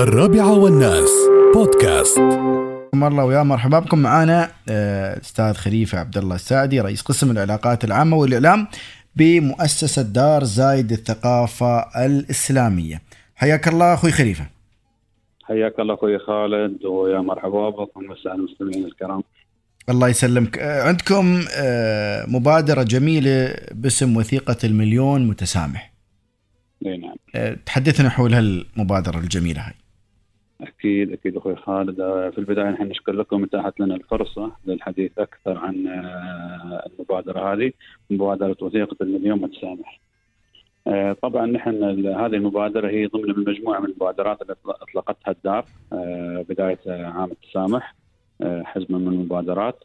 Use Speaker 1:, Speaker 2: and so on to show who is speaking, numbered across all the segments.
Speaker 1: الرابعة والناس. بودكاست.
Speaker 2: مرة ويا مرحبا بكم. معنا آه، الاستاذ خليفة عبد الله السعدي رئيس قسم العلاقات العامة والإعلام بمؤسسة دار زايد الثقافة الإسلامية. حياك الله أخوي خليفة.
Speaker 3: حياك الله أخوي خالد ويا مرحبا بكم وسائل المستمعين الكرام.
Speaker 2: الله يسلمك. آه، عندكم آه، مبادرة جميلة باسم وثيقة المليون متسامح.
Speaker 3: إي نعم.
Speaker 2: آه، تحدثنا حول هالمبادرة الجميلة هاي.
Speaker 3: أكيد أكيد أخوي خالد آه، في البداية نحن نشكر لكم اتاحت لنا الفرصة للحديث أكثر عن آه، المبادرة هذه مبادرة وثيقة المليون متسامح. آه، طبعا نحن هذه المبادرة هي ضمن من مجموعه من المبادرات اللي أطلقتها الدار بداية عام التسامح حزمه من المبادرات.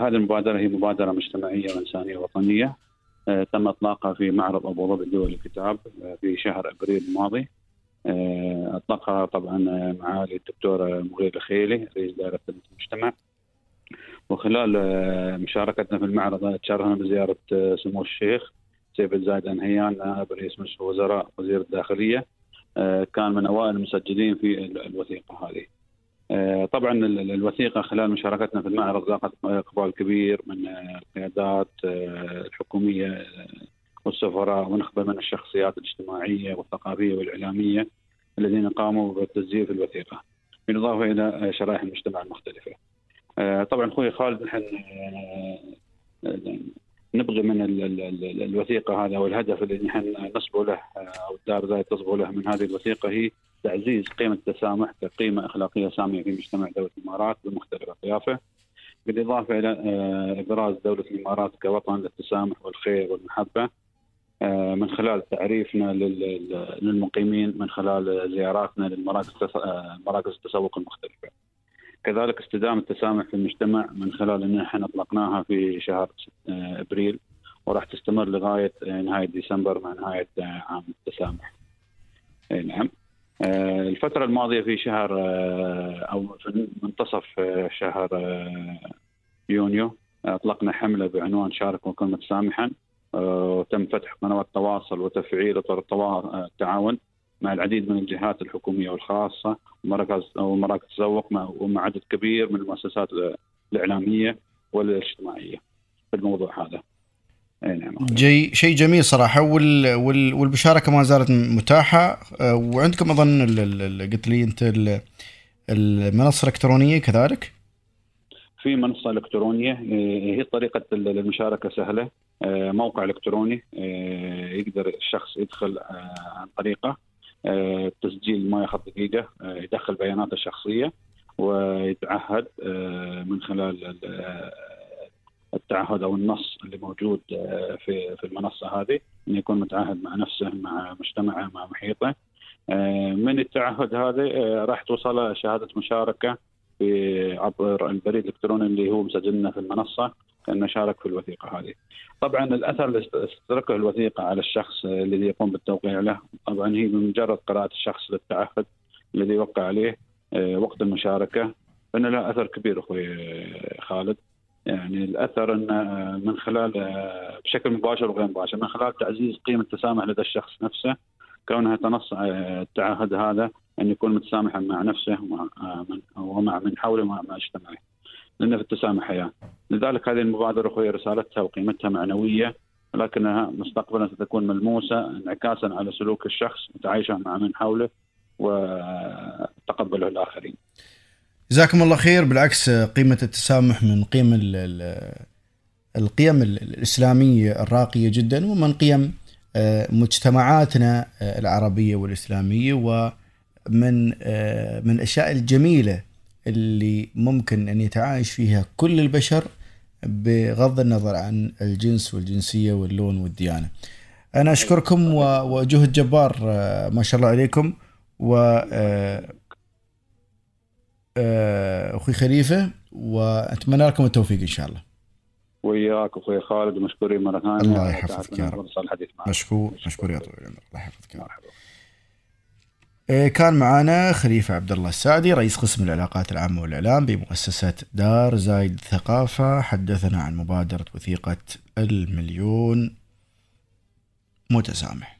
Speaker 3: هذه المبادرة هي مبادرة مجتمعية وإنسانية وطنيه تم إطلاقها في معرض أبو ظبي الدولي للكتاب في شهر أبريل الماضي. آه، أطلقها طبعا آه، معالي الدكتور مغير الخيلي رئيس دائرة المجتمع وخلال آه، مشاركتنا في المعرض تشرفنا بزيارة سمو الشيخ سيف بن زايد النهيان نائب رئيس مجلس الوزراء وزير الداخلية كان من أوائل المسجلين في ال- الوثيقة هذه. طبعا ال- ال- الوثيقة خلال مشاركتنا في المعرض لاقت إقبال كبير من القيادات الحكومية والسفراء ونخبة من الشخصيات الاجتماعية والثقافية والإعلامية الذين قاموا بالتسجيل في الوثيقة بالإضافة إلى شرائح المجتمع المختلفة. آه، طبعا أخوي خالد نحن آه، آه، نبغي من ال- ال- ال- الوثيقة هذا والهدف اللي نحن نصبو له أو الدار زايد تصبو له من هذه الوثيقة هي تعزيز قيمة التسامح كقيمة أخلاقية سامية في مجتمع دولة الإمارات بمختلف أطيافه. بالإضافة إلى آه، إبراز دولة الإمارات كوطن للتسامح والخير والمحبة آه، من خلال تعريفنا لل- لل- للمقيمين من خلال زياراتنا للمراكز آه، مراكز التسوق المختلفة. كذلك استدامة التسامح في المجتمع من خلال إن إحنا أطلقناها في شهر آه، أبريل وراح تستمر لغاية آه، نهاية ديسمبر مع نهاية آه، عام التسامح. نعم. آه، الفترة الماضية في شهر آه، أو في منتصف آه، شهر آه، يونيو أطلقنا حملة بعنوان شارك وكن متسامحا آه، وتم فتح قنوات تواصل وتفعيل أطر التوا- آه، التعاون مع العديد من الجهات الحكومية والخاصة ومراكز ومراكز تسوق مع- ومع عدد كبير من المؤسسات الإعلامية والاجتماعية في الموضوع هذا. أي نعم.
Speaker 2: جي شيء جميل صراحة وال وال والمشاركة ما زالت متاحة. آه، وعندكم ال- قلت لي أنت ال- المنصة الإلكترونية كذلك؟
Speaker 3: في منصة إلكترونية آه، هي طريقة المشاركة سهلة. آه، موقع إلكتروني آه، يقدر الشخص يدخل آه، عن طريقه آه، التسجيل ما ياخذ دقيقة آه، يدخل بياناته الشخصية ويتعهد آه، من خلال ال- آه، التعهد أو النص اللي موجود آه، في في المنصة هذه إنه يكون متعهد مع نفسه مع مجتمعه مع محيطه. آه، من التعهد هذا آه، راح توصله شهادة مشاركة عبر البريد الإلكتروني اللي هو مسجلنا في المنصة. كانه شارك في الوثيقة هذه. طبعا الأثر اللي استدركه الوثيقة على الشخص الذي يقوم بالتوقيع له طبعا هي بمجرد قراءة الشخص للتعهد الذي وقع عليه آه، وقت المشاركة فان له أثر كبير أخوي آه، خالد. يعني الأثر ان آه، من خلال آه، بشكل مباشر وغير مباشر من خلال تعزيز قيمة التسامح لدى الشخص نفسه كونها تنص التعهد هذا إن يكون متسامحا مع نفسه ومع من حوله ومع مع مجتمعه. لأن في التسامح حياه. لذلك هذه المبادرة أخوي رسالتها وقيمتها معنوية ولكنها مستقبلا ستكون ملموسة انعكاسا على سلوك الشخص وتعايشه مع من حوله وتقبله الآخرين.
Speaker 2: جزاكم الله خير بالعكس قيمة التسامح من قيم ال- ال- القيم ال- الإسلامية الراقية جدا ومن قيم آه، مجتمعاتنا آه، العربية والإسلامية ومن آه، من الأشياء الجميلة اللي ممكن أن يتعايش فيها كل البشر بغض النظر عن الجنس والجنسية واللون والديانة أنا أشكركم وجهد جبار آه، ما شاء الله عليكم و آه، آه، أخوي خليفه واتمنى لكم التوفيق ان شاء الله
Speaker 3: وياك أخوي خالد مشكورين مره ثانية
Speaker 2: الله يحفظك يا رب. مشكور مشكور يا طويل العمر الله يحفظك يا رب. آه، كان معنا خليفة عبد الله السعدي رئيس قسم العلاقات العامة والإعلام بمؤسسة دار زايد ثقافة. حدثنا عن مبادرة وثيقة المليون متسامح.